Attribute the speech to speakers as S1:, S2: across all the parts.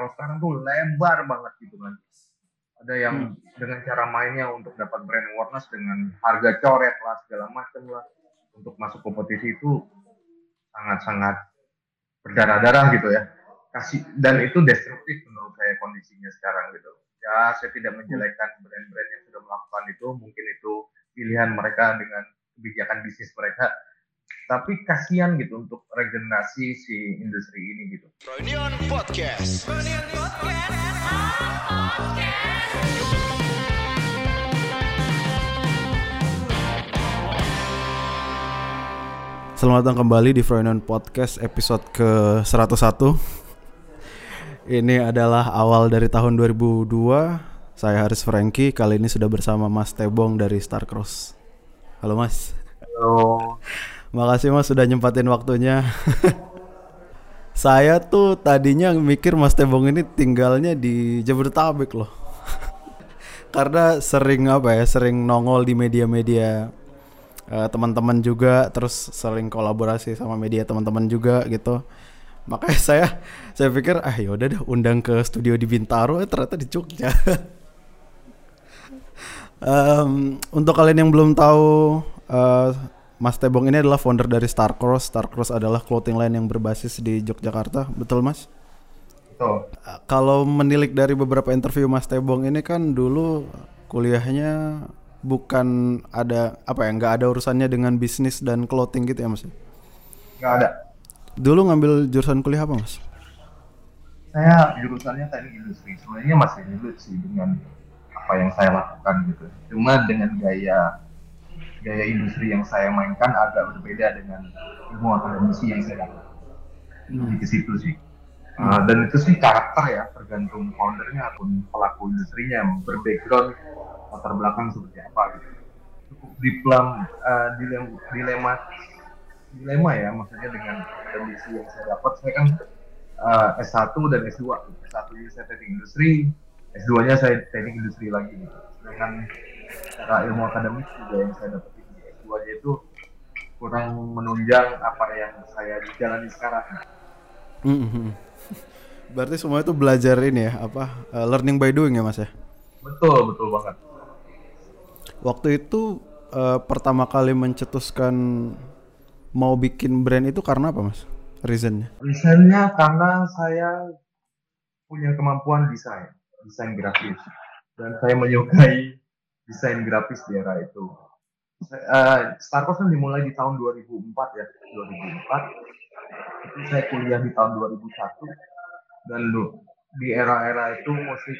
S1: kalau sekarang tuh lebar banget gitu kan ada yang hmm. dengan cara mainnya untuk dapat brand awareness dengan harga coret lah segala macam lah. Untuk masuk kompetisi itu sangat-sangat berdarah-darah gitu ya. Kasih dan itu destruktif menurut saya kondisinya sekarang gitu. Ya saya tidak menjelekkan brand-brand yang sudah melakukan itu. Mungkin itu pilihan mereka dengan kebijakan bisnis mereka tapi kasihan gitu untuk regenerasi si industri ini gitu. Reunion Podcast. Reunion Podcast.
S2: Selamat datang kembali di Froynon Podcast episode ke 101 Ini adalah awal dari tahun 2002 Saya Haris Franky, kali ini sudah bersama Mas Tebong dari Starcross Halo Mas
S1: Halo
S2: Makasih Mas sudah nyempatin waktunya. Saya tuh tadinya mikir Mas Tebong ini tinggalnya di Jabodetabek loh. Karena sering apa ya, sering nongol di media-media uh, teman-teman juga terus sering kolaborasi sama media teman-teman juga gitu. Makanya saya saya pikir ah yaudah deh undang ke studio di Bintaro eh, ternyata di Jogja. Um, untuk kalian yang belum tahu uh, Mas Tebong ini adalah founder dari Starcross. Starcross adalah clothing line yang berbasis di Yogyakarta, betul Mas?
S1: Betul.
S2: Uh, kalau menilik dari beberapa interview Mas Tebong ini kan dulu kuliahnya bukan ada apa ya nggak ada urusannya dengan bisnis dan clothing gitu ya mas?
S1: Nggak ada.
S2: Dulu ngambil jurusan kuliah apa mas?
S1: Saya jurusannya teknik industri. Sebenarnya masih relate sih dengan apa yang saya lakukan gitu. Cuma dengan gaya gaya industri yang saya mainkan agak berbeda dengan ilmu akademisi yang saya dapat. Hmm. Ke situ sih. Uh, dan itu sih karakter ya, tergantung foundernya ataupun pelaku industrinya berbackground latar belakang seperti apa gitu cukup diplom uh, dilema, dilema dilema ya maksudnya dengan kondisi yang saya dapat saya kan uh, eh, S1 dan S2 S1 nya saya teknik industri S2 nya saya teknik industri lagi gitu. dengan cara ilmu akademik juga yang saya dapat di S2 nya itu kurang menunjang apa yang saya jalani sekarang mm -hmm.
S2: Berarti semua itu belajar ini ya, apa uh, learning by doing ya mas ya?
S1: Betul, betul banget.
S2: Waktu itu uh, pertama kali mencetuskan mau bikin brand itu karena apa mas? Reasonnya?
S1: Reasonnya karena saya punya kemampuan desain, desain grafis, dan saya menyukai desain grafis di era itu. Uh, Star Wars kan dimulai di tahun 2004 ya, 2004. Itu saya kuliah di tahun 2001 dan lu di era-era itu musik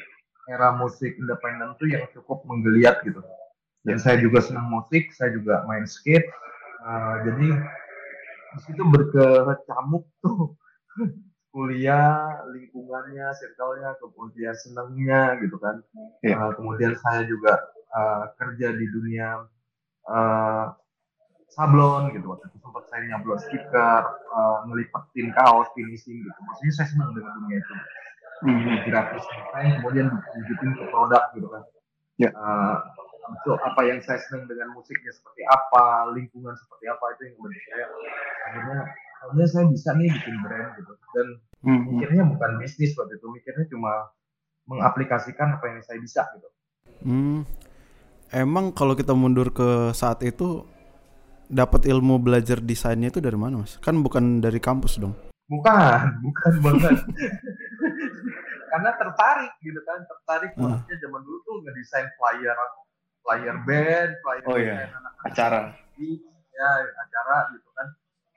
S1: era musik independen tuh yang cukup menggeliat gitu dan saya juga senang musik saya juga main skate uh, jadi di situ berkecamuk tuh kuliah lingkungannya circle-nya kemudian senangnya gitu kan yeah. Iya. uh, kemudian saya juga uh, kerja di dunia uh, sablon gitu waktu itu sempat saya nyablon stiker uh, ngelipatin kaos finishing gitu maksudnya saya senang dengan dunia itu mm-hmm. grafis desain kemudian diwujudin ke produk gitu kan yeah. Iya. uh, so, apa yang saya senang dengan musiknya seperti apa, lingkungan seperti apa itu yang membentuk saya. Akhirnya, akhirnya saya bisa nih bikin brand gitu. Dan hmm. mikirnya bukan bisnis waktu itu, mikirnya cuma mengaplikasikan apa yang saya bisa gitu.
S2: Hmm. Emang kalau kita mundur ke saat itu dapat ilmu belajar desainnya itu dari mana mas? Kan bukan dari kampus dong?
S1: Bukan, bukan banget. Karena tertarik gitu kan, tertarik uh. maksudnya zaman dulu tuh ngedesain flyer flyer band, flyer
S2: oh, iya. band anak -anak acara.
S1: Ya, acara gitu kan.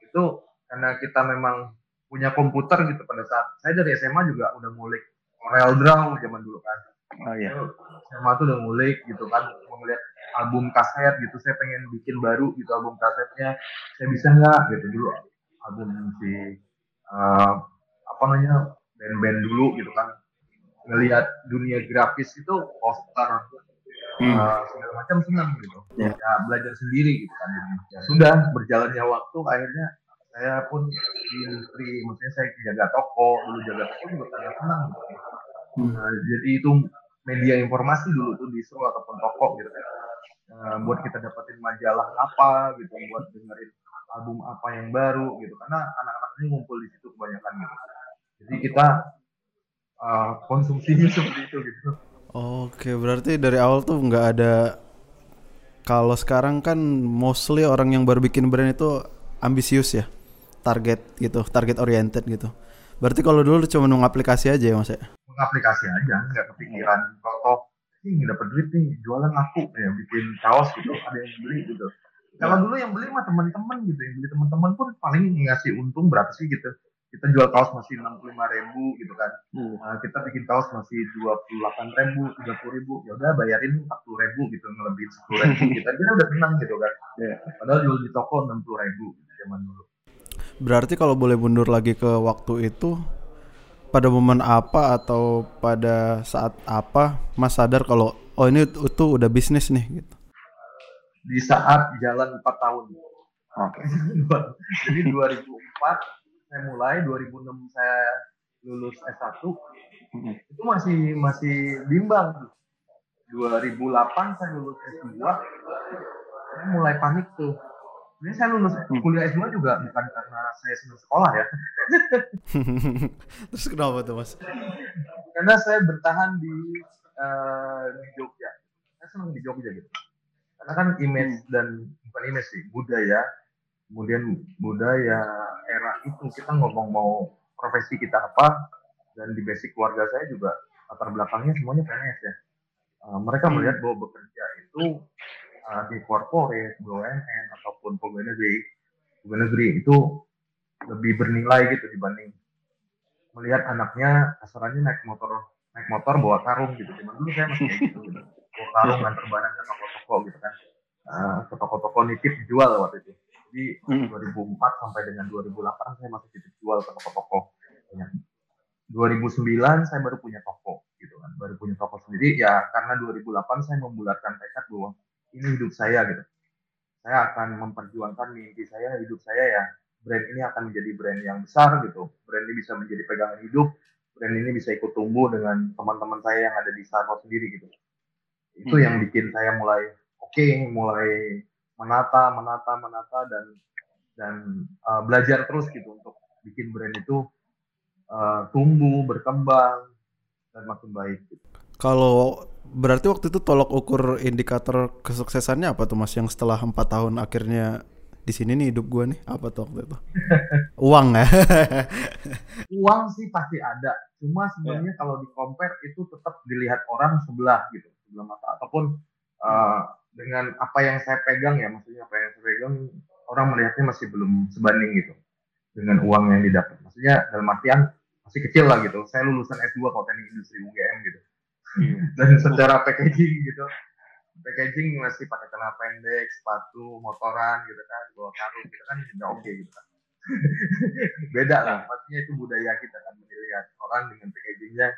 S1: Itu karena kita memang punya komputer gitu pada saat saya dari SMA juga udah ngulik Corel Draw zaman dulu kan. Oh iya. SMA tuh udah ngulik gitu kan, mau ngeliat album kaset gitu, saya pengen bikin baru gitu album kasetnya, saya bisa nggak gitu dulu album si uh, apa namanya band-band dulu gitu kan ngelihat dunia grafis itu poster hmm. uh, segala macam senang gitu yeah. ya belajar sendiri gitu kan ya sudah berjalannya waktu akhirnya saya pun di industri maksudnya saya jaga toko dulu jaga toko juga sangat senang gitu hmm. uh, jadi itu media informasi dulu tuh di Seru ataupun toko gitu kan uh, buat kita dapetin majalah apa gitu buat dengerin album apa yang baru gitu karena anak-anak ini ngumpul di situ kebanyakan gitu jadi kita uh, konsumsinya seperti itu gitu.
S2: Oke, berarti dari awal tuh nggak ada kalau sekarang kan mostly orang yang baru bikin brand itu ambisius ya, target gitu, target oriented gitu. Berarti kalau dulu cuma aplikasi aja ya mas ya?
S1: Mengaplikasi aja, nggak kepikiran. Kalau ini dapat duit nih, jualan laku ya, bikin kaos gitu, ada yang beli gitu. Kalau dulu yang beli mah teman-teman gitu, yang beli teman-teman pun paling ngasih untung berapa sih gitu kita jual kaos masih enam puluh lima ribu gitu kan hmm. uh, kita bikin kaos masih dua puluh delapan ribu tiga puluh ribu ya udah bayarin empat puluh ribu gitu ngelebihin sepuluh ribu kita kita udah tenang gitu kan yeah. padahal jual di toko enam puluh ribu gitu, zaman dulu
S2: berarti kalau boleh mundur lagi ke waktu itu pada momen apa atau pada saat apa mas sadar kalau oh ini itu udah bisnis nih gitu
S1: di saat jalan empat tahun Oke. Okay. Jadi 2004 saya mulai 2006 saya lulus S1 hmm. itu masih masih bimbang 2008 saya lulus S2 saya mulai panik tuh ini saya lulus hmm. kuliah S2 juga bukan karena saya senang sekolah ya
S2: terus kenapa tuh mas
S1: karena saya bertahan di uh, di Jogja saya senang di Jogja gitu karena kan image hmm. dan bukan image sih budaya kemudian budaya era itu kita ngomong mau profesi kita apa dan di basic keluarga saya juga latar belakangnya semuanya PNS ya uh, mereka hmm. melihat bahwa bekerja itu uh, di corporate BUMN ataupun pegawai negeri pegawai negeri itu lebih bernilai gitu dibanding melihat anaknya kasarannya naik motor naik motor bawa karung gitu cuman dulu saya masih kayak gitu, gitu. bawa karung nganter barang ke toko-toko gitu kan uh, ke toko-toko nitip dijual waktu itu jadi hmm. 2004 sampai dengan 2008 saya masih titip jual ke toko-toko. Ya. 2009 saya baru punya toko gitu kan, baru punya toko sendiri ya karena 2008 saya membulatkan tekad bahwa ini hidup saya gitu. Saya akan memperjuangkan mimpi saya, hidup saya ya brand ini akan menjadi brand yang besar gitu. Brand ini bisa menjadi pegangan hidup, brand ini bisa ikut tumbuh dengan teman-teman saya yang ada di Starbucks sendiri gitu. Itu hmm. yang bikin saya mulai oke, okay, mulai menata, menata, menata dan dan uh, belajar terus gitu untuk bikin brand itu uh, tumbuh, berkembang dan makin baik. Gitu.
S2: Kalau berarti waktu itu tolok ukur indikator kesuksesannya apa tuh mas? Yang setelah empat tahun akhirnya di sini nih hidup gue nih apa tuh waktu itu? Uang ya?
S1: Uang sih pasti ada. Cuma sebenarnya yeah. kalau di compare itu tetap dilihat orang sebelah gitu sebelah mata. Ataupun uh, dengan apa yang saya pegang ya maksudnya apa yang saya pegang orang melihatnya masih belum sebanding gitu dengan uang yang didapat. Maksudnya dalam artian masih kecil lah gitu. Saya lulusan S2 kalau teknik industri UGM gitu. dan secara packaging gitu packaging masih pakai celana pendek sepatu motoran gitu kan bawa karung gitu kan udah oke okay, gitu kan beda lah maksudnya itu budaya kita kan melihat orang dengan packagingnya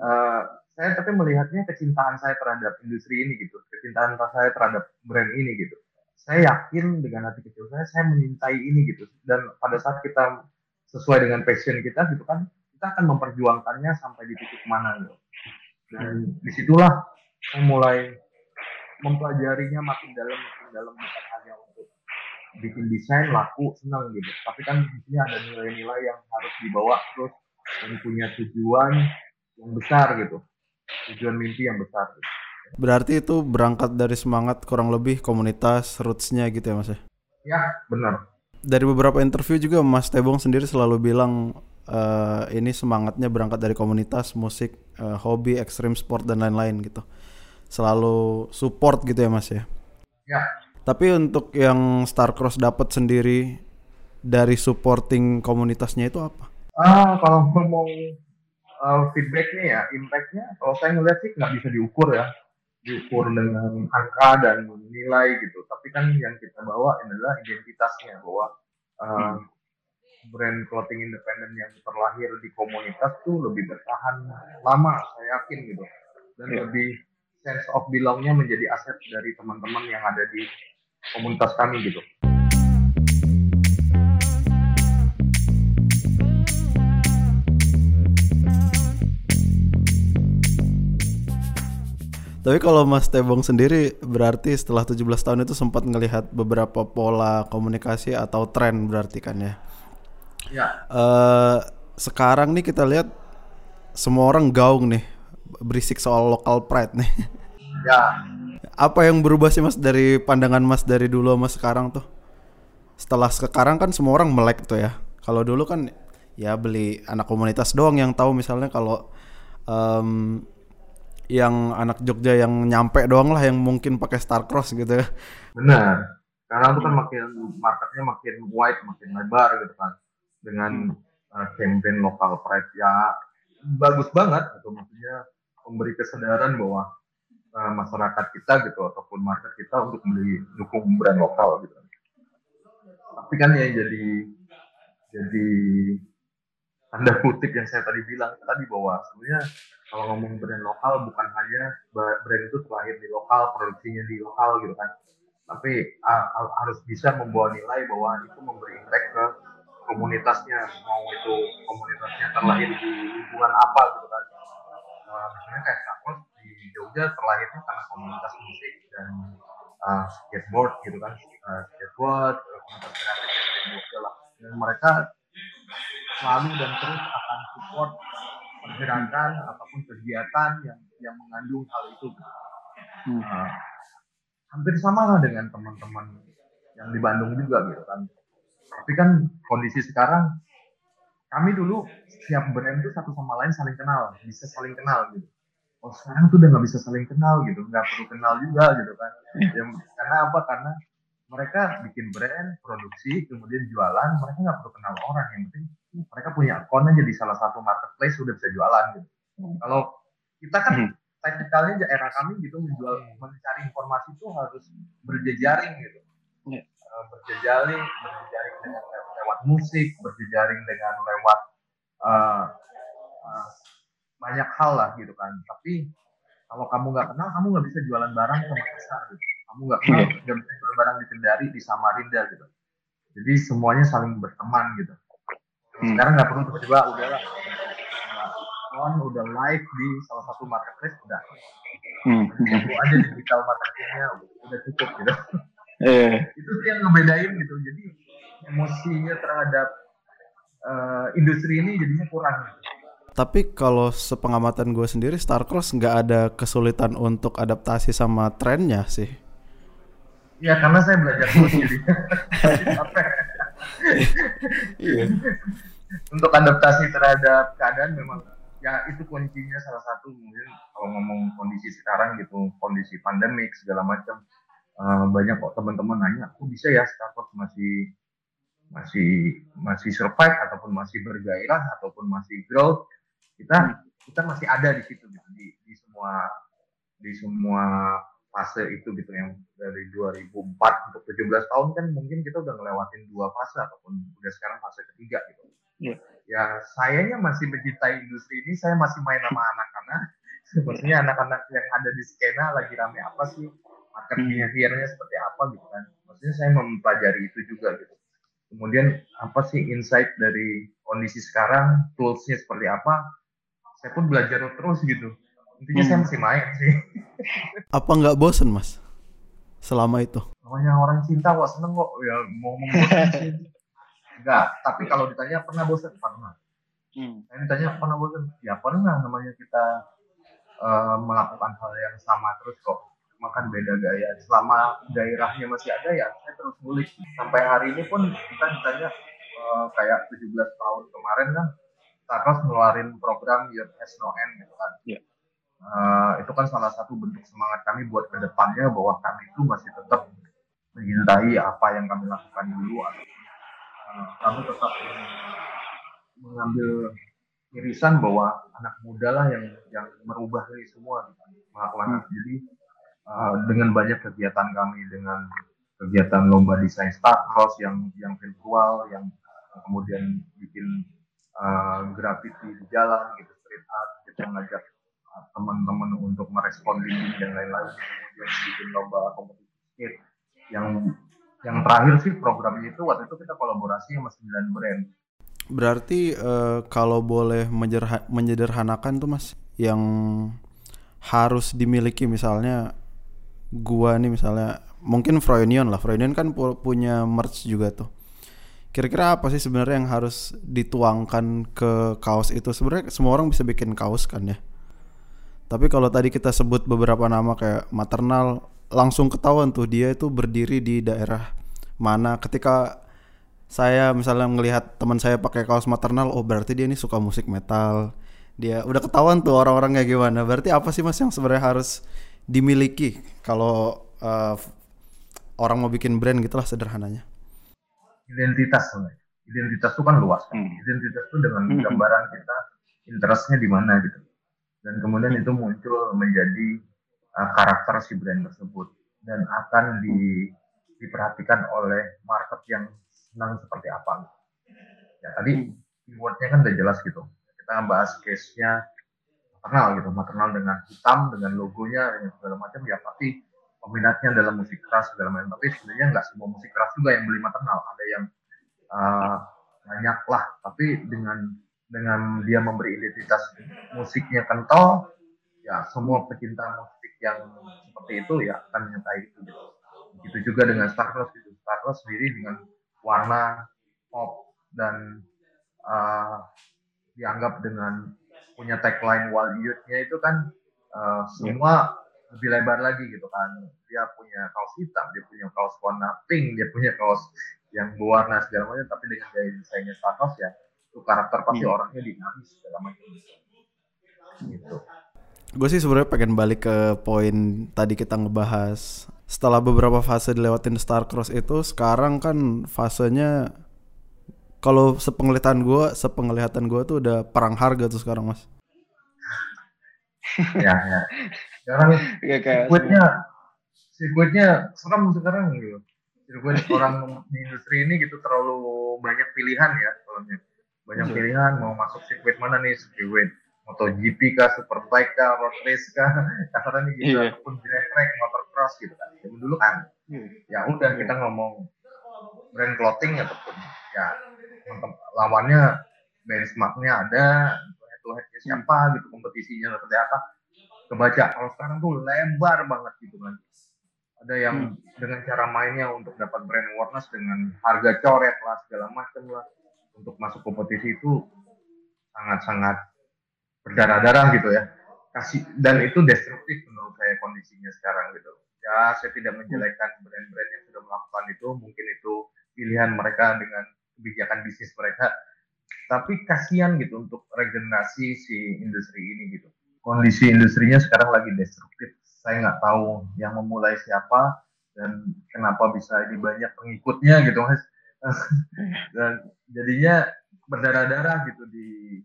S1: uh, saya tapi melihatnya kecintaan saya terhadap industri ini gitu, kecintaan saya terhadap brand ini gitu. Saya yakin dengan hati kecil saya, saya menyintai ini gitu. Dan pada saat kita sesuai dengan passion kita gitu kan, kita akan memperjuangkannya sampai di titik mana gitu. Dan di situlah saya mulai mempelajarinya makin dalam, makin dalam bukan hanya untuk bikin desain laku senang gitu. Tapi kan di sini ada nilai-nilai yang harus dibawa terus dan punya tujuan yang besar gitu tujuan mimpi yang besar.
S2: Berarti itu berangkat dari semangat kurang lebih komunitas rootsnya gitu ya mas ya?
S1: Ya benar.
S2: Dari beberapa interview juga Mas Tebong sendiri selalu bilang uh, ini semangatnya berangkat dari komunitas musik, uh, hobi, ekstrim sport dan lain-lain gitu. Selalu support gitu ya mas ya?
S1: Ya.
S2: Tapi untuk yang Starcross dapat sendiri dari supporting komunitasnya itu apa?
S1: Ah, kalau mau uh, feedbacknya ya, impactnya kalau saya ngeliat sih nggak bisa diukur ya, diukur dengan angka dan nilai gitu. Tapi kan yang kita bawa adalah identitasnya bahwa uh, brand clothing independen yang terlahir di komunitas tuh lebih bertahan lama, saya yakin gitu, dan yeah. lebih sense of belongnya menjadi aset dari teman-teman yang ada di komunitas kami gitu.
S2: Tapi kalau Mas Tebong sendiri berarti setelah 17 tahun itu sempat ngelihat beberapa pola komunikasi atau tren berarti kan ya?
S1: Ya.
S2: Uh, sekarang nih kita lihat semua orang gaung nih berisik soal local pride nih.
S1: Ya,
S2: Apa yang berubah sih mas dari pandangan mas dari dulu sama sekarang tuh? Setelah sekarang kan semua orang melek tuh ya. Kalau dulu kan ya beli anak komunitas doang yang tahu misalnya kalau em, yang anak Jogja yang nyampe doang lah yang mungkin pakai Star Cross gitu ya.
S1: benar. Sekarang tuh kan makin marketnya makin wide, makin lebar gitu kan. Dengan uh, campaign lokal pride ya bagus banget gitu maksudnya memberi kesadaran bahwa uh, masyarakat kita gitu ataupun market kita untuk beli dukung brand lokal gitu. Tapi kan yang jadi jadi tanda kutip yang saya tadi bilang tadi bahwa sebenarnya kalau ngomong brand lokal bukan hanya brand itu terlahir di lokal, produksinya di lokal gitu kan. Tapi uh, ha- harus bisa membawa nilai bahwa itu memberi impact ke komunitasnya, mau itu komunitasnya terlahir di lingkungan apa gitu kan. Uh, misalnya kayak Sakos di Jogja terlahirnya karena komunitas musik dan uh, skateboard gitu kan, uh, skateboard, komunitas kreatif di Jogja lah. Dan mereka selalu dan terus akan support pergerakan ataupun kegiatan yang yang mengandung hal itu.
S3: Hmm.
S1: Uh, hampir sama lah dengan teman-teman yang di Bandung juga gitu kan. Tapi kan kondisi sekarang kami dulu setiap brand itu satu sama lain saling kenal, bisa saling kenal gitu. Oh sekarang tuh udah nggak bisa saling kenal gitu, nggak perlu kenal juga gitu kan. Ya, karena apa? Karena mereka bikin brand, produksi, kemudian jualan, mereka nggak perlu kenal orang. Yang penting mereka punya akun aja di salah satu marketplace sudah bisa jualan gitu. Kalau kita kan
S3: Hmm.
S1: teknikalnya era kami gitu menjual mencari informasi itu harus berjejaring gitu.
S3: Iya.
S1: Eh, berjejaring, berjejaring dengan lew- lewat musik, berjejaring dengan lewat eh, eh, banyak hal lah gitu kan. Tapi kalau kamu nggak kenal, kamu nggak bisa jualan barang ke Makassar gitu. Kamu nggak kenal,
S3: Iya.
S1: nggak bisa jualan barang di Kendari, di Samarinda gitu. Jadi semuanya saling berteman gitu.
S3: Hmm.
S1: Sekarang nggak perlu tiba-tiba udahlah on udah live di salah satu marketplace udah
S3: Hmm.
S1: Itu aja digital marketingnya udah cukup gitu
S3: Eh,
S1: itu sih yang ngebedain gitu jadi emosinya terhadap eh, industri ini jadinya kurang gitu.
S2: Tapi kalau sepengamatan gue sendiri Starcross nggak ada kesulitan untuk adaptasi sama trennya sih.
S1: ya karena saya belajar terus jadi.
S2: Iya.
S1: untuk adaptasi terhadap keadaan memang ya itu kuncinya salah satu mungkin kalau ngomong kondisi sekarang gitu kondisi pandemik segala macam eh, banyak kok teman-teman nanya kok bisa ya Starbucks masih masih masih survive ataupun masih bergairah ataupun masih growth? Kita kita masih ada di situ gitu di, di semua di semua fase itu gitu yang dari 2004 untuk 17 tahun kan mungkin kita udah ngelewatin dua fase ataupun udah sekarang fase ketiga gitu.
S3: Iya.
S1: ya sayanya masih mencintai industri ini saya masih main sama anak-anak. Maksudnya anak-anak yang ada di skena lagi rame apa sih market behaviornya seperti apa gitu kan. Maksudnya saya mempelajari itu juga gitu. Kemudian apa sih insight dari kondisi sekarang toolsnya seperti apa saya pun belajar terus gitu. Intinya saya
S3: Hmm.
S1: masih main sih.
S2: Apa nggak bosen mas? Selama itu?
S1: namanya orang cinta kok seneng kok. Ya mau ngomong enggak tapi kalau ditanya pernah bosan pernah.
S3: Hmm.
S1: saya ditanya pernah bosan ya pernah namanya kita eh, melakukan hal yang sama terus kok cuma kan beda gaya. Selama gairahnya masih ada ya saya terus ngulik sampai hari ini pun kita ditanya eh, kayak 17 tahun kemarin kan Starbucks ngeluarin program Your Has No End gitu kan.
S3: Iya.
S1: Eh, itu kan salah satu bentuk semangat kami buat ke depannya bahwa kami itu masih tetap mencintai apa yang kami lakukan dulu. Eh, kami tetap mengambil irisan bahwa anak muda lah yang yang merubah ini semua melakukan
S3: Hmm.
S1: jadi uh, dengan banyak kegiatan kami dengan kegiatan lomba desain Star Cross yang yang virtual yang kemudian bikin uh, graffiti di jalan gitu street art kita ngajak uh, teman-teman untuk merespon dinding dan lain-lain kemudian bikin lomba kompetisi skate. Yang yang terakhir sih programnya itu waktu itu kita kolaborasi sama 9 brand.
S2: Berarti eh, kalau boleh menyederhanakan tuh mas, yang harus dimiliki misalnya gua nih misalnya mungkin Froynion lah, Froynion kan pu- punya merch juga tuh. Kira-kira apa sih sebenarnya yang harus dituangkan ke kaos itu? Sebenarnya semua orang bisa bikin kaos kan ya. Tapi kalau tadi kita sebut beberapa nama kayak maternal, langsung ketahuan tuh dia itu berdiri di daerah mana. Ketika saya misalnya melihat teman saya pakai kaos maternal, oh berarti dia ini suka musik metal. Dia udah ketahuan tuh orang-orang kayak gimana. Berarti apa sih mas yang sebenarnya harus dimiliki kalau uh, orang mau bikin brand gitulah sederhananya?
S1: identitas sebenarnya. Identitas itu kan luas. Kan?
S3: Hmm.
S1: Identitas itu dengan
S3: Hmm.
S1: gambaran kita interestnya di mana gitu. Dan kemudian itu muncul menjadi uh, karakter si brand tersebut dan akan di, diperhatikan oleh market yang senang seperti apa. Ya tadi keywordnya kan udah jelas gitu. Kita bahas case-nya maternal gitu, maternal dengan hitam, dengan logonya, dengan segala macam ya pasti peminatnya dalam musik keras segala macam. Tapi sebenarnya nggak semua musik keras juga yang beli maternal. Ada yang uh, banyak lah, tapi dengan dengan dia memberi identitas musiknya kental, ya semua pecinta musik yang seperti itu ya akan menyertai itu. Gitu. Begitu juga dengan Starcross gitu. Starcross sendiri dengan warna pop dan uh, dianggap dengan punya tagline Wild Youth-nya itu kan uh, semua lebih lebar lagi gitu kan. Dia punya kaos hitam, dia punya kaos warna pink, dia punya kaos yang berwarna segala macam, tapi dengan gaya desainnya Starcross ya, itu karakter pasti
S3: Hmm.
S1: orangnya dinamis segala macam. Gitu.
S2: Gue sih sebenarnya pengen balik ke poin tadi kita ngebahas setelah beberapa fase dilewatin Starcross itu sekarang kan fasenya kalau sepenglihatan gue sepenglihatan gue tuh udah perang harga tuh sekarang mas
S1: Ya, ya. Sekarang
S3: kayak
S1: sirkuitnya sirkuitnya serem sekarang gitu. Sirkuit orang di industri ini gitu terlalu banyak pilihan ya soalnya. Banyak pilihan mau masuk sirkuit mana nih sirkuit MotoGP kah, Superbike kah, road race kah, kasarannya gitu
S3: Iya.
S1: ataupun drag track, motocross gitu kan. Zaman dulu kan
S3: Hmm.
S1: ya udah kita ngomong brand clothing ataupun ya lawannya benchmarknya ada head to headnya siapa gitu kompetisinya seperti apa. Kebaca kalau sekarang tuh lebar banget gitu kan. Ada yang dengan cara mainnya untuk dapat brand awareness dengan harga coret lah segala macam lah untuk masuk kompetisi itu sangat-sangat berdarah-darah gitu ya. Kasih dan itu destruktif menurut saya kondisinya sekarang gitu. Ya saya tidak menjelekkan brand-brand yang sudah melakukan itu mungkin itu pilihan mereka dengan kebijakan bisnis mereka. Tapi kasihan gitu untuk regenerasi si industri ini gitu. Kondisi industrinya sekarang lagi destruktif. Saya nggak tahu yang memulai siapa dan kenapa bisa ini banyak pengikutnya gitu mas. Dan jadinya berdarah-darah gitu di,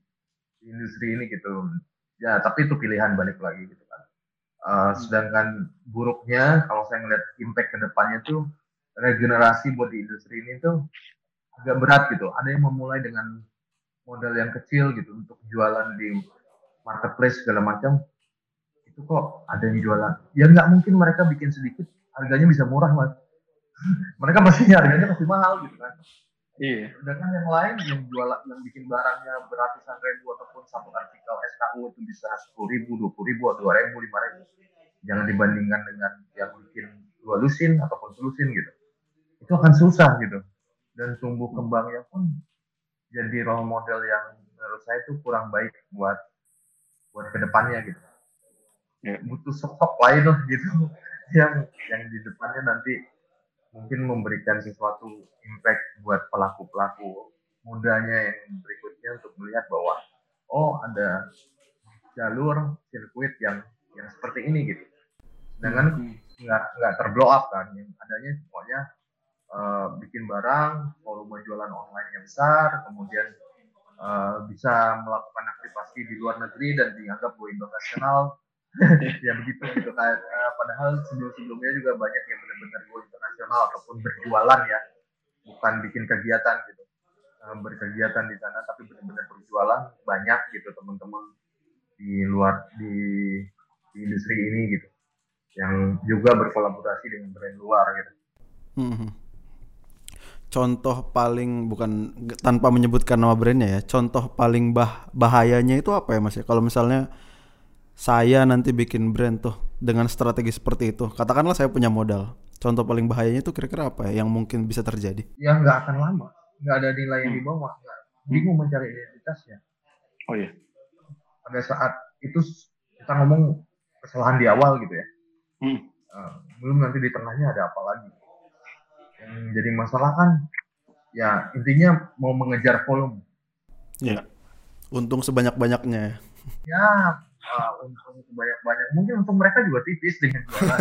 S1: di industri ini gitu. Ya tapi itu pilihan balik lagi gitu kan. Uh, sedangkan buruknya kalau saya ngeliat impact ke depannya tuh regenerasi buat di industri ini tuh agak berat gitu. Ada yang memulai dengan modal yang kecil gitu untuk jualan di marketplace segala macam. Itu kok ada yang jualan. Ya nggak mungkin mereka bikin sedikit harganya bisa murah mas. Mereka pasti harganya pasti mahal gitu kan.
S3: Iya.
S1: sedangkan yang lain yang jualan yang bikin barangnya beratusan ribu ataupun satu artikel SKU itu bisa sepuluh ribu dua puluh ribu dua ribu lima ribu. Jangan dibandingkan dengan yang bikin dua lusin ataupun selusin gitu. Itu akan susah gitu dan tumbuh kembangnya pun jadi role model yang menurut saya itu kurang baik buat buat ke depannya gitu
S3: Ya.
S1: butuh sosok lain lah gitu yang yang di depannya nanti mungkin memberikan sesuatu impact buat pelaku-pelaku mudanya yang berikutnya untuk melihat bahwa oh ada jalur sirkuit yang yang seperti ini gitu. Sedangkan
S3: Hmm.
S1: nggak nggak terblow up kan, yang adanya semuanya eh, bikin barang, volume jualan online yang besar, kemudian eh, bisa melakukan aktivasi di luar negeri dan dianggap go internasional. ya begitu gitu kan. Padahal sebelum-sebelumnya juga banyak yang benar-benar go internasional ataupun berjualan ya, bukan bikin kegiatan gitu. Berkegiatan di sana tapi benar-benar berjualan banyak gitu teman-teman di luar di, di industri ini gitu yang juga berkolaborasi dengan brand luar gitu.
S2: Mhm. Contoh paling bukan tanpa menyebutkan nama brandnya ya. Contoh paling bah bahayanya itu apa ya mas ya? Kalau misalnya saya nanti bikin brand tuh dengan strategi seperti itu, katakanlah saya punya modal. Contoh paling bahayanya itu kira-kira apa ya yang mungkin bisa terjadi?
S1: Ya nggak akan lama. nggak ada nilai yang
S3: Hmm.
S1: dibawa nggak bingung mencari identitasnya
S3: Oh iya.
S1: pada saat itu kita ngomong kesalahan di awal gitu ya
S3: Hmm.
S1: Eh, belum nanti di tengahnya ada apa lagi yang jadi masalah kan ya intinya mau mengejar volume
S2: Ya. Untung sebanyak-banyaknya. ya.
S1: uh, untung banyak banyak mungkin untuk mereka juga tipis dengan jualan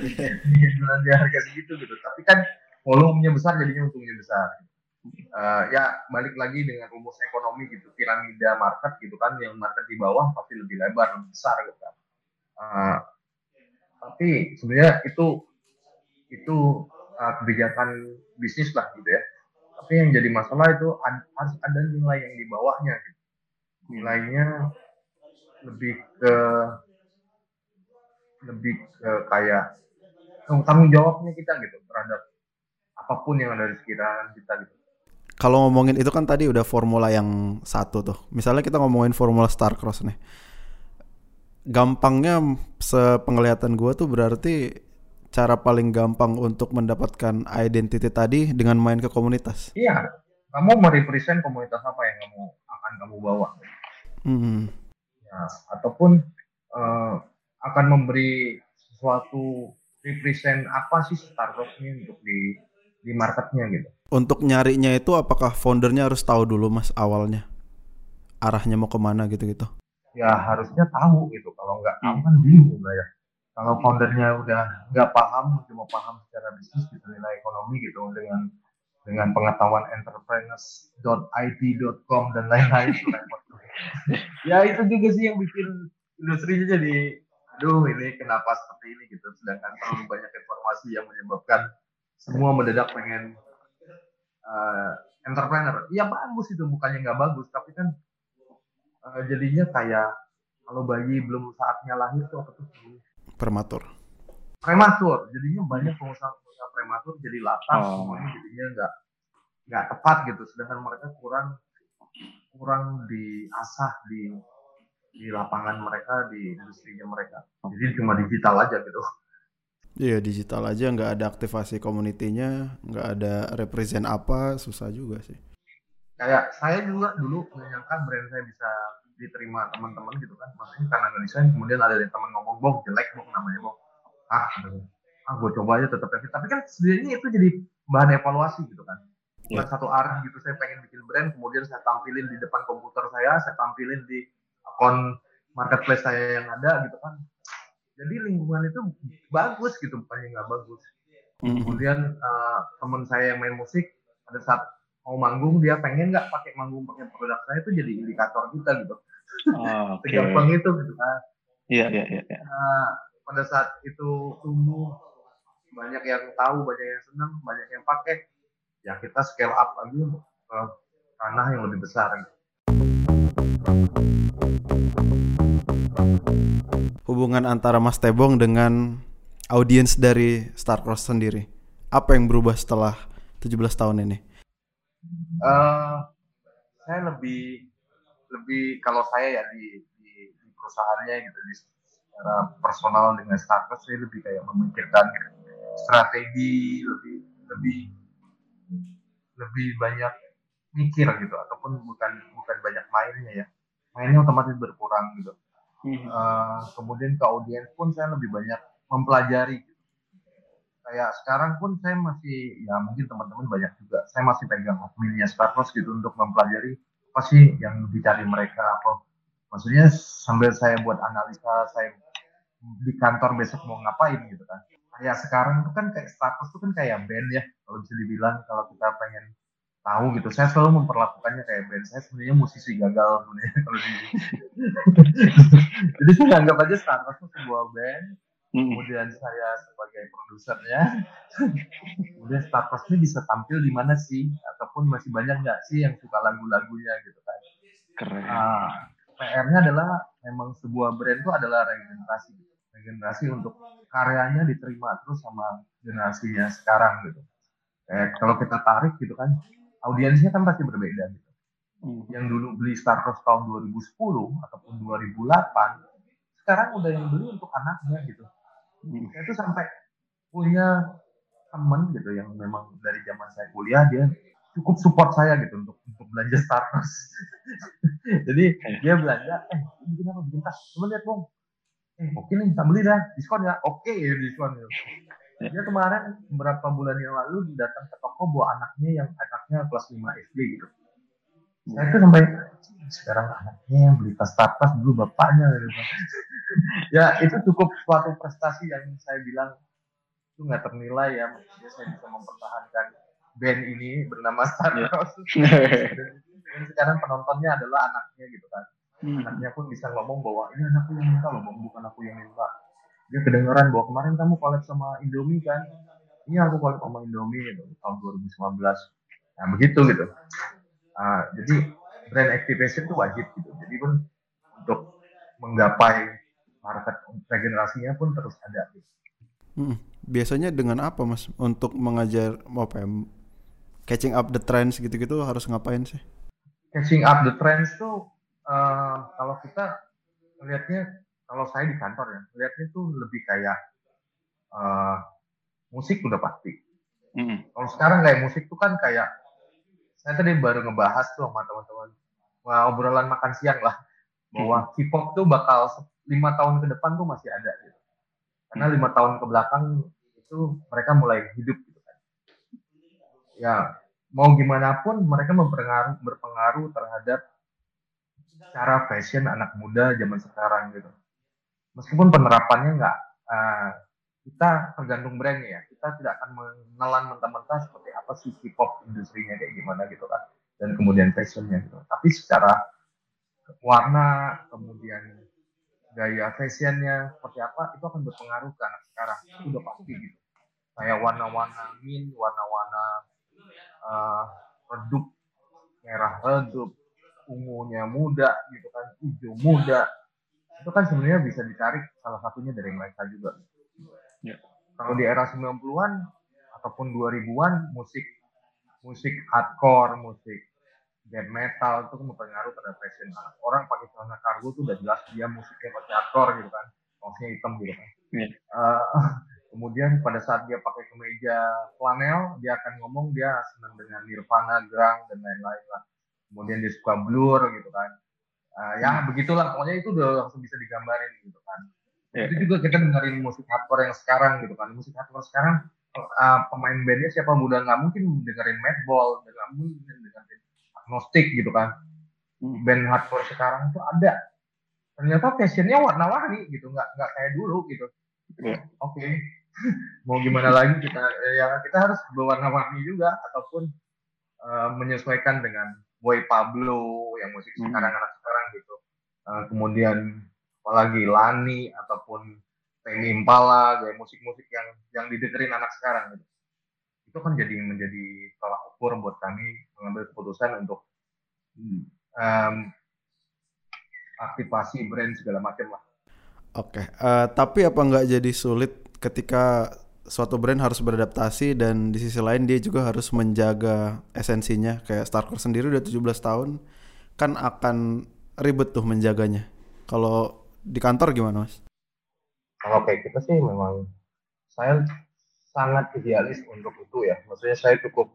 S1: dengan jualan di harga segitu gitu tapi kan volumenya besar jadinya untungnya besar Uh, ya balik lagi dengan rumus ekonomi gitu piramida market gitu kan yang market di bawah pasti lebih lebar lebih besar gitu kan Uh, tapi sebenarnya itu itu uh, kebijakan bisnis lah gitu ya tapi yang jadi masalah itu harus ada nilai yang di bawahnya gitu nilainya lebih ke lebih ke kayak tanggung jawabnya kita gitu terhadap apa pun yang ada di sekitaran kita gitu.
S2: Kalau ngomongin itu kan tadi udah formula yang satu tuh. Misalnya kita ngomongin formula Starcross nih. Gampangnya sepenglihatan gua tuh berarti cara paling gampang untuk mendapatkan identity tadi dengan main ke komunitas.
S1: Iya, kamu merepresent komunitas apa yang kamu akan kamu bawa,
S2: Hmm.
S1: ya, ataupun eh, akan memberi sesuatu represent apa sih Starbucks ini untuk di di marketnya gitu.
S2: Untuk nyarinya itu apakah foundernya harus tahu dulu mas awalnya arahnya mau ke mana gitu-gitu?
S1: Ya harusnya tahu gitu. Kalau nggak tahu
S3: Hmm.
S1: kan bingung lah ya. Kalau foundernya udah nggak paham, cuma paham secara bisnis gitu nilai ekonomi gitu dengan dengan pengetahuan entrepreneurs.it.com dan lain-lain ya itu juga sih yang bikin industrinya jadi aduh ini kenapa seperti ini? gitu. Sedangkan terlalu banyak informasi yang menyebabkan semua mendadak pengen eh, entrepreneur. Ya bagus itu bukannya nggak bagus tapi kan eh, jadinya kayak kalau bayi belum saatnya lahir tuh apa tuh
S2: Prematur.
S1: prematur jadinya banyak pengusaha-pengusaha prematur jadi latah
S3: Oh.
S1: semuanya jadinya nggak nggak tepat gitu sedangkan mereka kurang kurang diasah di di lapangan mereka di industrinya mereka jadi cuma digital aja gitu
S2: Iya digital aja nggak ada aktivasi komunitinya, nggak ada represent apa, susah juga sih.
S1: kayak saya juga dulu nggak nyangka brand saya bisa diterima teman-teman gitu kan. Maksudnya karena nggak desain kemudian ada yang teman ngomong bong jelek bong namanya bong. Ah ah gue coba aja tetap tapi kan sebenarnya itu jadi bahan evaluasi gitu kan. Bukan
S3: Ya.
S1: satu arah gitu saya pengen bikin brand kemudian saya tampilin di depan komputer saya saya tampilin di akun marketplace saya yang ada gitu kan. Jadi lingkungan itu bagus gitu bukannya nggak bagus.
S2: Mhm.
S1: kemudian eh, teman saya yang main musik pada saat mau manggung dia pengen nggak pakai manggung pakai produk saya itu jadi indikator kita gitu
S3: Ah, Oke.
S1: segampang itu gitu kan
S3: Iya, iya, iya. iya.
S1: Nah, pada saat itu tumbuh banyak yang tahu banyak yang senang banyak yang pakai ya kita scale up lagi ke ranah yang lebih besar gitu.
S2: Hubungan antara Mas Tebong dengan audiens dari Starcross sendiri. Apa yang berubah setelah 17 tahun ini?
S1: Eh, saya lebih lebih kalau saya ya di, di, di perusahaannya gitu di secara personal dengan startup saya lebih kayak memikirkan strategi lebih lebih lebih banyak mikir gitu ataupun bukan bukan banyak mainnya ya mainnya otomatis berkurang gitu. Eh, kemudian ke audiens pun saya lebih banyak mempelajari. Kayak sekarang pun saya masih ya mungkin teman-teman banyak juga saya masih pegang adminnya Starbucks gitu untuk mempelajari apa sih yang dicari mereka apa maksudnya sambil saya buat analisa saya di kantor besok mau ngapain gitu kan. Kayak sekarang tuh kan kayak Starbucks tuh kan kayak band ya kalau bisa dibilang kalau kita pengen tahu gitu. Saya selalu memperlakukannya kayak band. Saya sebenarnya musisi gagal sebenarnya kalau di jadi saya anggap aja Starbucks itu sebuah band. Kemudian saya sebagai produsernya kemudian Starbucks ini bisa tampil di mana sih ataupun masih banyak nggak sih yang suka lagu-lagunya gitu kan
S3: Keren.
S1: Nah, PR-nya adalah memang sebuah brand itu adalah regenerasi regenerasi untuk karyanya diterima terus sama generasinya sekarang gitu kayak kalau kita tarik gitu kan audiensnya kan pasti berbeda gitu
S3: Mhm.
S1: yang dulu beli Starbucks tahun 2010 ataupun 2008 sekarang udah yang beli untuk anaknya gitu. Saya tuh sampai punya temen gitu yang memang dari zaman saya kuliah dia cukup support saya gitu untuk untuk belanja Starbucks. Jadi dia belanja, eh ini bikin apa bikin tas, coba lihat bang. Eh oke nih, tak beli dah, diskon ya, oke ya diskon. Ya. Dia kemarin beberapa bulan yang lalu datang ke toko bawa anaknya yang anaknya kelas 5 SD gitu. Saya tuh sampai sekarang anaknya yang beli tas Starbucks dulu bapaknya gitu. ya itu cukup suatu prestasi yang saya bilang itu nggak ternilai ya. Maksudnya saya bisa mempertahankan band ini bernama Starbucks dan sekarang penontonnya adalah anaknya gitu kan.
S3: Hmm.
S1: anaknya pun bisa ngomong bahwa ini anakku yang minta loh bukan aku yang minta. Dia kedengeran bahwa kemarin kamu collab sama Indomie kan? Ini aku collab sama Indomie gitu, tahun 2019 nah begitu gitu Ah, jadi brand activation itu wajib gitu jadi pun untuk menggapai market regenerasinya pun terus ada gitu.
S2: Hmm, Biasanya dengan apa mas untuk mengajar apa ya, catching up the trends gitu-gitu harus ngapain sih?
S1: catching up the trends tuh eh, kalau kita lihatnya kalau saya di kantor ya lihatnya tuh lebih kayak eh, musik udah pasti
S3: Hmm.
S1: kalau sekarang kayak musik tuh kan kayak saya tadi baru ngebahas tuh sama teman-teman. Obrolan makan siang lah. Bahwa K-pop tuh bakal lima tahun ke depan tuh masih ada gitu. karena lima tahun ke belakang itu mereka mulai hidup gitu kan. Ya mau gimana pun mereka mempengaruh berpengaruh terhadap cara fashion anak muda zaman sekarang gitu. Meskipun penerapannya nggak eh, kita tergantung brandnya ya. Kita tidak akan menelan mentah-mentah seperti apa sih K-pop industrinya kayak gimana gitu kan. Dan kemudian fashionnya gitu. Tapi secara warna kemudian gaya fashionnya seperti apa itu akan berpengaruh ke anak sekarang. Itu udah pasti gitu. Kayak warna-warna mint warna-warna eh, redup merah redup ungunya muda gitu kan hijau muda. Itu kan sebenarnya bisa dicari salah satunya dari mereka juga
S3: Ya.
S1: kalau di era 90-an ataupun 2000-an musik musik hardcore musik death metal itu kan mempengaruhi terhadap fashion. Orang pakai celana kargo tuh udah jelas dia musiknya pakai hardcore gitu kan kaosnya hitam gitu kan.
S3: Iya.
S1: Eh, kemudian pada saat dia pakai kemeja flanel dia akan ngomong dia senang dengan Nirvana, Grang dan lain-lain lah. Kemudian dia suka blur gitu kan. Eh, ya begitulah pokoknya itu udah langsung bisa digambarin gitu kan
S3: Iya.
S1: itu juga kita dengerin musik hardcore yang sekarang gitu kan musik hardcore sekarang eh, pemain bandnya siapa udah nggak mungkin dengerin Madball nggak mungkin dengerin agnostik gitu kan
S3: Hmm.
S1: band hardcore sekarang tuh ada ternyata fashionnya warna-warni gitu nggak nggak kayak dulu gitu
S3: Iya.
S1: oke mau gimana lagi kita ya kita harus berwarna-warni juga ataupun eh, menyesuaikan dengan Boy Pablo yang musik
S3: Hmm.
S1: sekarang anak sekarang gitu Eh, kemudian apalagi Lani ataupun Temi Impala gaya musik-musik yang yang didengerin anak sekarang gitu. Itu kan jadi menjadi tolak ukur buat kami mengambil keputusan untuk em, aktivasi brand segala macam lah.
S2: Oke, eh, tapi apa nggak jadi sulit ketika suatu brand harus beradaptasi dan di sisi lain dia juga harus menjaga esensinya? Kayak Starcore sendiri udah 17 tahun kan akan ribet tuh menjaganya. Kalau di kantor gimana mas?
S1: kalau kayak kita sih memang saya sangat idealis untuk itu ya maksudnya saya cukup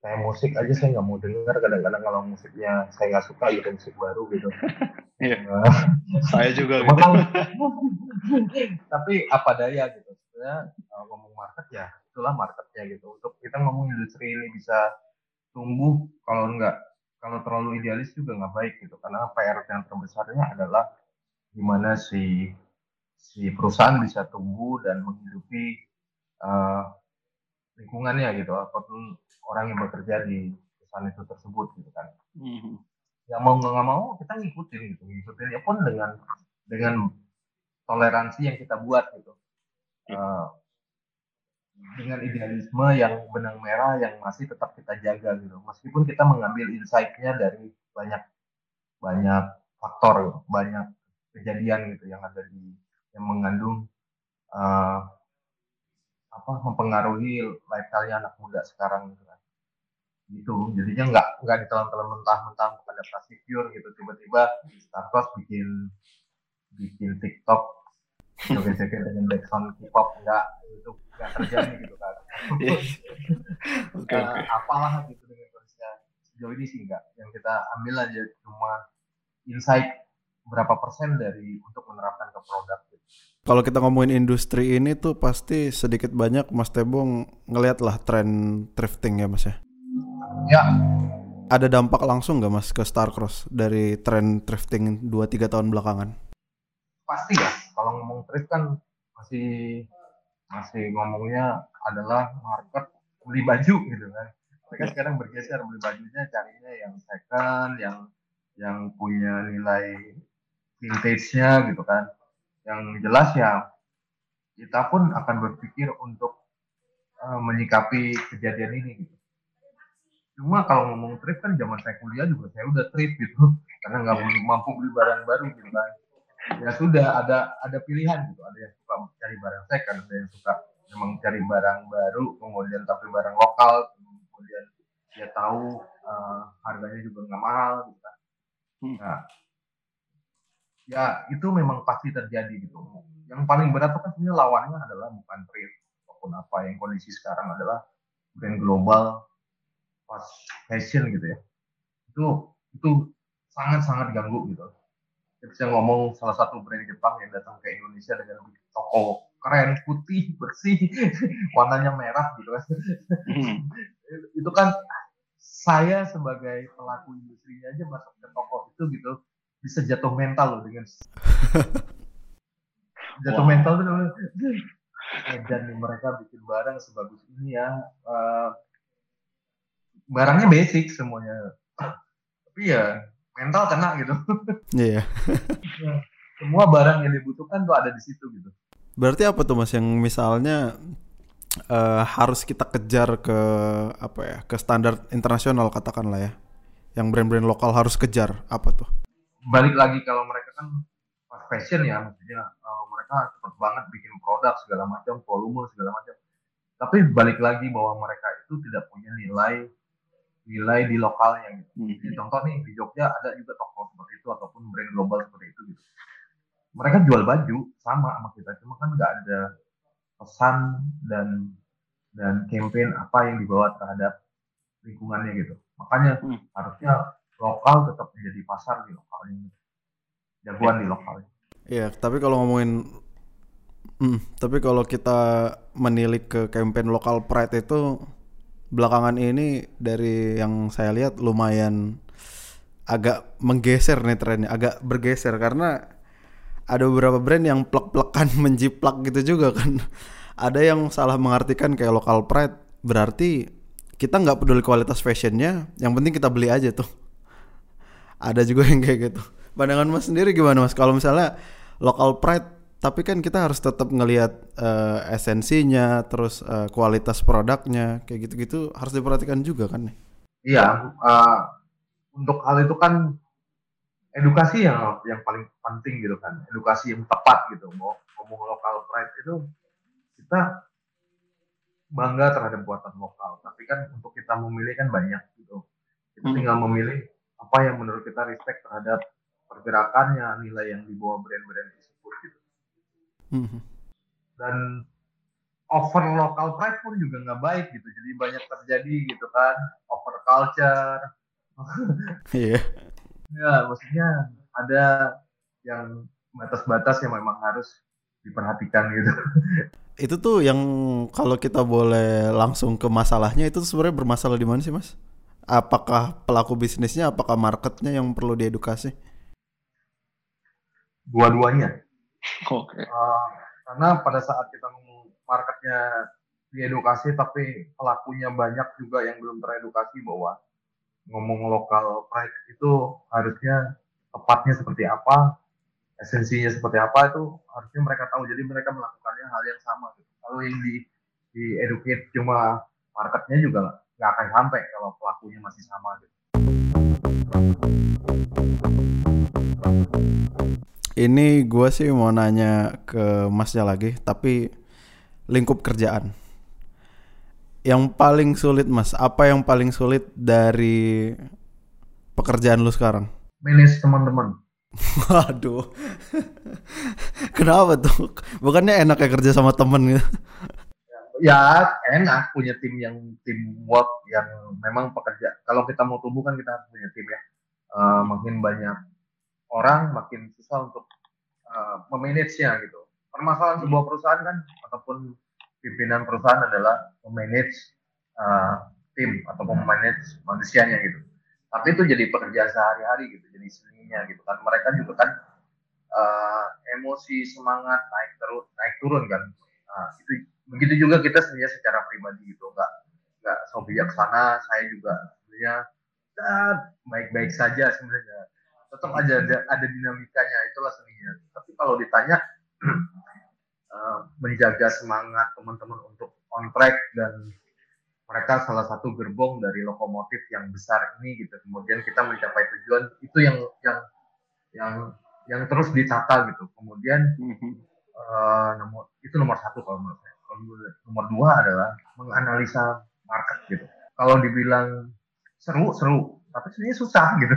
S1: kayak musik aja saya nggak mau dengar kadang-kadang kalau musiknya saya nggak suka gitu musik baru gitu
S3: Iya.
S1: Nah,
S3: Saya juga gitu.
S1: tapi apa daya gitu sebenarnya uh, ngomong market ya itulah marketnya gitu untuk kita ngomong industri ini bisa tumbuh kalau enggak kalau terlalu idealis juga nggak baik gitu karena PR yang terbesarnya adalah gimana si si perusahaan bisa tumbuh dan menghidupi uh, lingkungannya gitu ataupun orang yang bekerja di perusahaan itu tersebut gitu kan.
S3: Mhm.
S1: yang mau nggak mau kita ngikutin gitu ngikutin ya pun dengan dengan toleransi yang kita buat gitu. Eh, dengan idealisme yang benang merah yang masih tetap kita jaga gitu. Meskipun kita mengambil insight-nya dari banyak banyak faktor gitu, banyak kejadian gitu yang ada di yang mengandung eh, apa mempengaruhi lifestyle anak muda sekarang gitu kan. Gitu jadinya nggak nggak ditelan-telan mentah-mentah adaptasi pure gitu. Tiba-tiba Starbucks bikin bikin TikTok joget-joget dengan background K-pop nggak itu nggak terjadi gitu kan.
S3: Iya. Oke
S1: Eh,
S3: oke.
S1: apalah gitu dengan kondisinya. Sejauh ini sih enggak yang kita ambil aja cuma insight berapa persen dari untuk menerapkan ke produk gitu.
S2: Kalau kita ngomongin industri ini tuh pasti sedikit banyak Mas Tebong ngeliat lah tren thrifting ya Mas ya.
S1: ya
S2: Ada dampak langsung nggak Mas ke Starcross dari tren thrifting 2-3 tahun belakangan?
S1: pasti ya kalau ngomong thrift kan masih masih ngomongnya adalah market beli baju gitu kan mereka sekarang bergeser beli bajunya carinya yang second yang yang punya nilai vintage-nya gitu kan. Yang jelas ya kita pun akan berpikir untuk eh, menyikapi kejadian ini gitu. Cuma kalau ngomong thrift kan zaman saya kuliah juga saya udah thrift gitu. Karena nggak mampu beli barang baru gitu kan. Ya sudah ada ada pilihan gitu. Ada yang suka cari barang second ada yang suka memang cari barang baru kemudian tapi barang lokal kemudian dia tahu eh, harganya juga nggak mahal gitu kan.
S3: Hmm.
S1: nah ya itu memang pasti terjadi gitu. Yang paling berat itu kan sebenarnya lawannya adalah bukan trade maupun apa. Yang kondisi sekarang adalah brand global fast fashion gitu ya. Itu itu sangat sangat ganggu gitu. Kita bisa ngomong salah satu brand Jepang yang datang ke Indonesia dengan toko keren putih bersih warnanya merah gitu kan.
S3: Hmm.
S1: itu kan saya sebagai pelaku industrinya aja masuk ke toko itu gitu bisa jatuh mental loh dengan jatuh
S3: Wow.
S1: mental tuh nih mereka bikin barang sebagus ini ya Eh, barangnya basic semuanya tapi ya mental kena gitu
S2: Iya.
S1: semua barang yang dibutuhkan tuh ada di situ gitu
S2: Berarti apa tuh Mas yang misalnya eh, harus kita kejar ke apa ya ke standar internasional katakanlah ya, yang brand-brand lokal harus kejar apa tuh?
S1: Balik lagi kalau mereka kan fashion ya maksudnya eh, mereka cepet banget bikin produk segala macam volume segala macam tapi balik lagi bahwa mereka itu tidak punya nilai nilai di lokalnya gitu.
S3: Hmm.
S1: Jadi contoh nih di Jogja ada juga toko seperti itu ataupun brand global seperti itu gitu. Mereka jual baju sama sama kita, cuma kan nggak ada pesan dan dan campaign apa yang dibawa terhadap lingkungannya gitu. Makanya
S3: Hmm.
S1: harusnya lokal tetap menjadi pasar di lokalnya. Jagoan di lokalnya.
S2: Iya, tapi kalau ngomongin Hmm, tapi kalau kita menilik ke campaign lokal pride itu belakangan ini dari yang saya lihat lumayan agak menggeser nih trennya, agak bergeser karena ada beberapa brand yang plek-plekan menjiplak gitu juga kan. Ada yang salah mengartikan kayak lokal pride berarti kita nggak peduli kualitas fashionnya, yang penting kita beli aja tuh. Ada juga yang kayak gitu. Pandangan Mas sendiri gimana Mas? Kalau misalnya local pride tapi kan kita harus tetap ngelihat eh, esensinya, terus eh, kualitas produknya, kayak gitu-gitu harus diperhatikan juga kan nih.
S1: Iya, eh, untuk hal itu kan edukasi yang yang paling penting gitu kan, edukasi yang tepat gitu. Mau ngomong lokal pride itu kita bangga terhadap buatan lokal, tapi kan untuk kita memilih kan banyak gitu. Kita
S3: Hmm.
S1: tinggal memilih apa yang menurut kita respect terhadap pergerakannya, nilai yang dibawa brand-brand tersebut gitu.
S2: Mhm.
S1: Dan over local pride pun juga nggak baik gitu, jadi banyak terjadi gitu kan, over culture,
S2: Iya.
S1: Ya, maksudnya ada yang batas-batas yang memang harus diperhatikan gitu.
S2: Itu tuh yang kalau kita boleh langsung ke masalahnya itu sebenarnya bermasalah di mana sih Mas? Apakah pelaku bisnisnya, apakah marketnya yang perlu diedukasi?
S1: Dua-duanya.
S3: Oke.
S1: Eh, karena pada saat kita ngomong marketnya diedukasi, tapi pelakunya banyak juga yang belum teredukasi bahwa ngomong lokal pride itu harusnya tepatnya seperti apa, esensinya seperti apa itu harusnya mereka tahu. Jadi mereka melakukannya hal yang sama. Gitu. Kalau yang di di educate cuma marketnya juga nggak akan sampai kalau pelakunya masih sama. Gitu.
S2: Ini gue sih mau nanya ke Masnya lagi, tapi lingkup kerjaan. Yang paling sulit Mas, apa yang paling sulit dari pekerjaan lu sekarang?
S1: Manage teman-teman.
S2: Waduh, kenapa tuh? Bukannya enak ya kerja sama temen gitu?
S1: Ya enak punya tim yang teamwork yang memang pekerja. Kalau kita mau tumbuh kan kita harus punya tim ya. Uh, makin banyak orang makin susah untuk uh, memanage-nya gitu. Permasalahan sebuah perusahaan kan ataupun pimpinan perusahaan adalah memanage uh, tim atau memanage manusianya gitu. Tapi itu jadi pekerjaan sehari-hari gitu, jadi seninya gitu kan. Mereka juga kan uh, emosi semangat naik terus naik turun kan. Nah, itu begitu juga kita sebenarnya secara pribadi gitu nggak nggak so bijaksana saya juga sebenarnya ya, baik-baik saja sebenarnya. Tetap aja ada, ada dinamikanya itulah seninya tapi kalau ditanya uh, menjaga semangat teman-teman untuk on track dan mereka salah satu gerbong dari lokomotif yang besar ini gitu kemudian kita mencapai tujuan itu yang yang yang yang terus ditata gitu. Kemudian uh, nomor itu nomor satu kalau menurut saya nomor dua adalah menganalisa market gitu. Kalau dibilang seru seru, tapi sebenarnya susah gitu.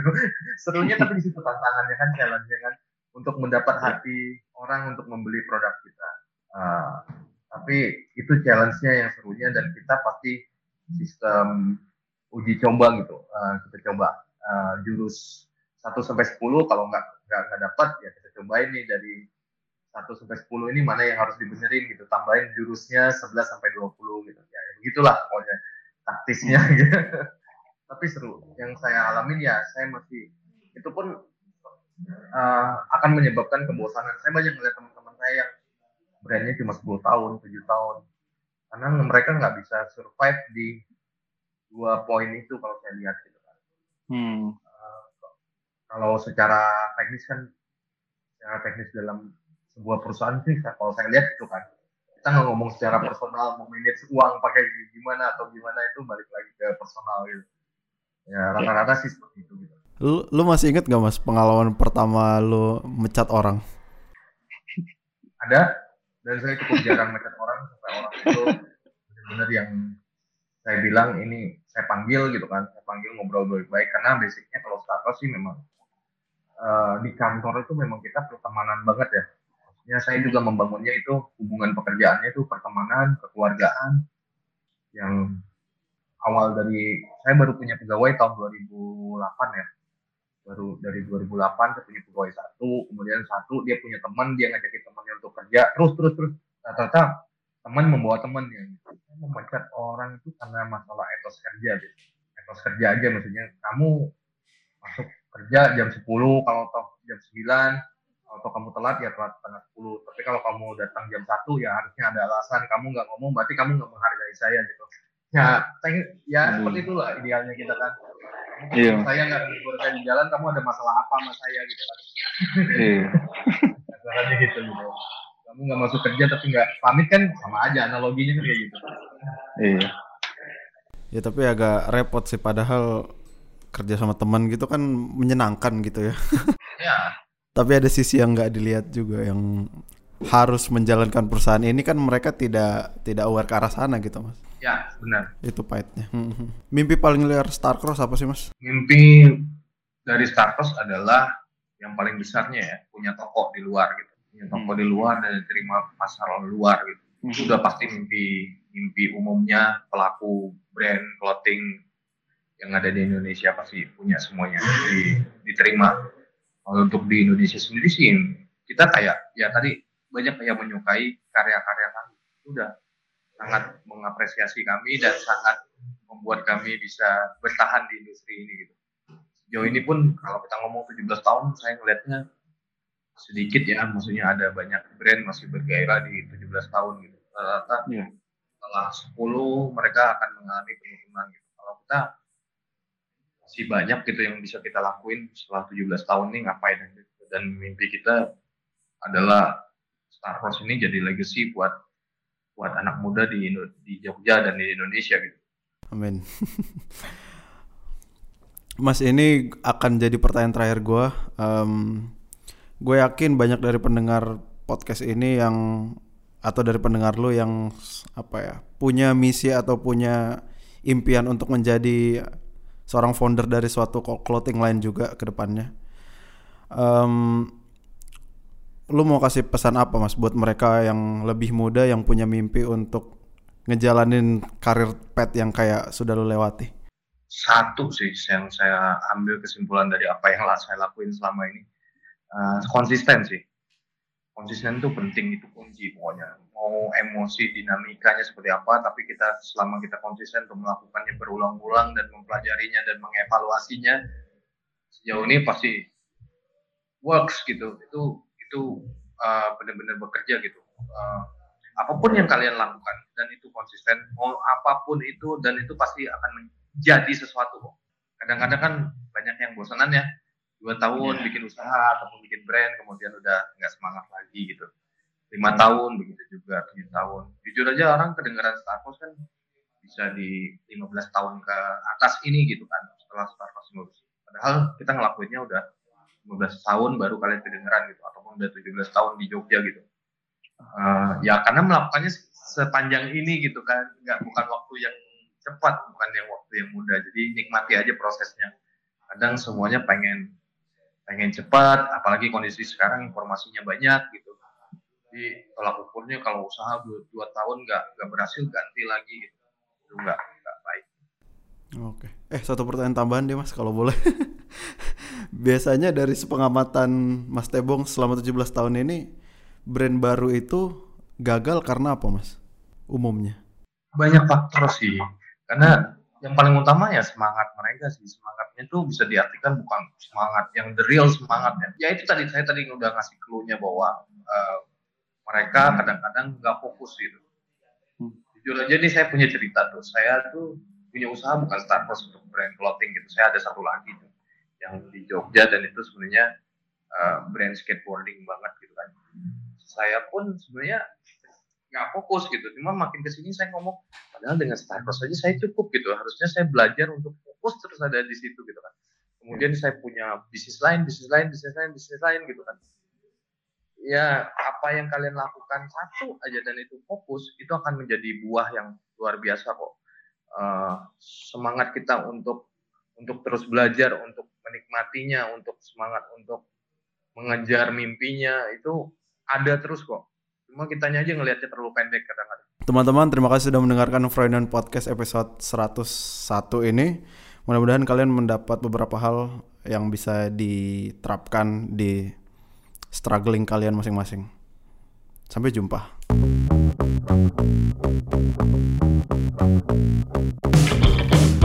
S1: Serunya tapi di situ tantangannya kan challenge-nya kan untuk mendapat hati orang untuk membeli produk kita. Uh, tapi itu challenge-nya yang serunya dan kita pasti sistem uji coba gitu. Uh, kita coba uh, jurus 1 sampai 10 kalau nggak nggak dapat ya kita cobain nih dari 1 sampai 10 ini mana yang harus dibenerin gitu. Tambahin jurusnya 11 sampai 20 gitu. Ya, ya begitulah pokoknya taktisnya gitu. Tapi seru. Yang saya alamin ya saya masih itu pun uh, akan menyebabkan kebosanan. Saya banyak melihat teman-teman saya yang brandnya cuma 10 tahun, 7 tahun. Karena mereka nggak bisa survive di dua poin itu kalau saya lihat gitu kan. Hmm. Uh, kalau secara teknis kan secara teknis dalam sebuah perusahaan sih kalau saya lihat itu kan kita nggak ngomong secara personal mau manage uang pakai gimana atau gimana itu balik lagi ke personal gitu. Ya rata-rata sih seperti itu gitu.
S2: Lu lu masih inget gak mas pengalaman pertama lu mecat orang?
S1: Ada. Dan saya cukup jarang mecat orang sampai orang itu benar-benar yang saya bilang ini saya panggil gitu kan. Saya panggil ngobrol baik-baik karena basicnya kalau startup sih memang uh, di kantor itu memang kita pertemanan banget ya ya saya juga membangunnya itu hubungan pekerjaannya itu pertemanan, kekeluargaan. Yang awal dari saya baru punya pegawai tahun 2008 ya. Baru dari 2008 saya punya pegawai satu kemudian satu dia punya teman dia ngajakin temannya untuk kerja. Terus terus terus. Rata-rata teman membawa teman ya saya memecat orang itu karena masalah etos kerja gitu etos kerja aja maksudnya kamu masuk kerja jam 10 kalau toh jam 9 atau kamu telat ya telat setengah sepuluh. Tapi kalau kamu datang jam satu ya harusnya ada alasan. Kamu nggak ngomong berarti kamu nggak menghargai saya gitu. Ya saya, ya hmm. seperti itulah idealnya kita kan. Iya. saya nggak berada di jalan kamu ada masalah apa sama saya gitu kan. Iya. Caranya gitu gitu. Kamu nggak masuk kerja tapi nggak pamit kan sama aja analoginya kan kayak gitu.
S2: Iya. Ya tapi agak repot sih padahal kerja sama teman gitu kan menyenangkan gitu ya.
S1: Ya
S2: tapi ada sisi yang nggak dilihat juga yang harus menjalankan perusahaan ini kan mereka tidak tidak aware ke arah sana gitu mas.
S1: Ya benar.
S2: Itu pahitnya. Hmm, mimpi paling liar Starcross apa sih mas?
S1: Mimpi dari Starcross adalah yang paling besarnya ya punya toko di luar gitu. Punya toko hmm. di luar dan diterima pasar luar gitu. Hmm. itu udah pasti mimpi mimpi umumnya pelaku brand clothing yang ada di Indonesia pasti punya semuanya di, diterima kalau untuk di Indonesia sendiri sih kita kayak ya tadi banyak yang menyukai karya-karya kami. Udah sangat mengapresiasi kami dan sangat membuat kami bisa bertahan di industri ini gitu. Sejauh ini pun kalau kita ngomong 17 tahun saya ngelihatnya sedikit ya, maksudnya ada banyak brand masih bergairah di 17 tahun gitu. Rata-rata yeah. setelah 10 mereka akan mengalami penurunan gitu. Kalau kita masih banyak gitu yang bisa kita lakuin setelah 17 tahun nih ngapain dan mimpi kita adalah Star Wars ini jadi legacy buat buat anak muda di di Jogja dan di Indonesia gitu.
S2: Amin. Mas ini akan jadi pertanyaan terakhir gue. Um, gue yakin banyak dari pendengar podcast ini yang atau dari pendengar lo yang apa ya punya misi atau punya impian untuk menjadi seorang founder dari suatu clothing line juga ke depannya. Um, lu mau kasih pesan apa mas buat mereka yang lebih muda yang punya mimpi untuk ngejalanin karir pet yang kayak sudah lu lewati?
S1: Satu sih yang saya ambil kesimpulan dari apa yang saya lakuin selama ini uh, konsisten sih. Konsisten itu penting itu kunci pokoknya. Mau emosi dinamikanya seperti apa, tapi kita selama kita konsisten untuk melakukannya berulang-ulang dan mempelajarinya dan mengevaluasinya sejauh ini pasti works gitu. Itu itu uh, benar-benar bekerja gitu. Uh, apa pun yang kalian lakukan dan itu konsisten mau apa pun itu dan itu pasti akan menjadi sesuatu kadang-kadang kan banyak yang bosanan ya dua tahun yeah. bikin usaha ataupun bikin brand kemudian udah nggak semangat lagi gitu. Lima tahun begitu juga tujuh tahun. Jujur aja orang kedengaran Starbucks kan bisa di 15 tahun ke atas ini gitu kan setelah Starbucks lulus padahal kita ngelakuinnya udah 15 tahun baru kalian kedengeran gitu ataupun udah 17 tahun di Jogja gitu. Uh, ya karena melakukannya sepanjang ini gitu kan nggak bukan waktu yang cepat bukan yang waktu yang mudah. Jadi nikmati aja prosesnya. Kadang semuanya pengen pengen cepat apalagi kondisi sekarang informasinya banyak gitu. Jadi tolak ukurnya kalau usaha dua, dua tahun nggak nggak berhasil ganti lagi gitu. Itu nggak nggak baik.
S2: Oke. Eh satu pertanyaan tambahan deh mas kalau boleh. Biasanya dari sepengamatan mas Tebong selama 17 tahun ini brand baru itu gagal karena apa mas? Umumnya.
S1: Banyak faktor sih. Karena yang paling utama ya semangat mereka sih. Semangatnya tuh bisa diartikan bukan semangat yang the real semangatnya ya. Itu tadi saya tadi udah ngasih clue-nya bahwa uh, mereka kadang-kadang nggak fokus gitu. Hmm. jujur aja nih saya punya cerita tuh. Saya tuh punya usaha bukan Starbucks untuk brand clothing gitu. Saya ada satu lagi tuh yang di Jogja dan itu sebenarnya uh, brand skateboarding banget gitu kan. Saya pun sebenarnya nggak fokus gitu. Cuma makin ke sini saya ngomong, padahal dengan Starbucks saja saya cukup gitu. Harusnya saya belajar untuk fokus terus ada di situ gitu kan. Kemudian saya punya bisnis lain, bisnis lain, bisnis lain, bisnis lain gitu kan. Ya apa yang kalian lakukan satu aja dan itu fokus, itu akan menjadi buah yang luar biasa kok. Uh, semangat kita untuk untuk terus belajar, untuk menikmatinya, untuk semangat untuk mengejar mimpinya itu ada terus kok. Cuma kitanya aja ngelihatnya terlalu pendek kadang-kadang.
S2: Teman-teman, terima kasih sudah mendengarkan Freudian Podcast episode 101 ini. Mudah-mudahan kalian mendapat beberapa hal yang bisa diterapkan di struggling kalian masing-masing. Sampai jumpa. Thank you.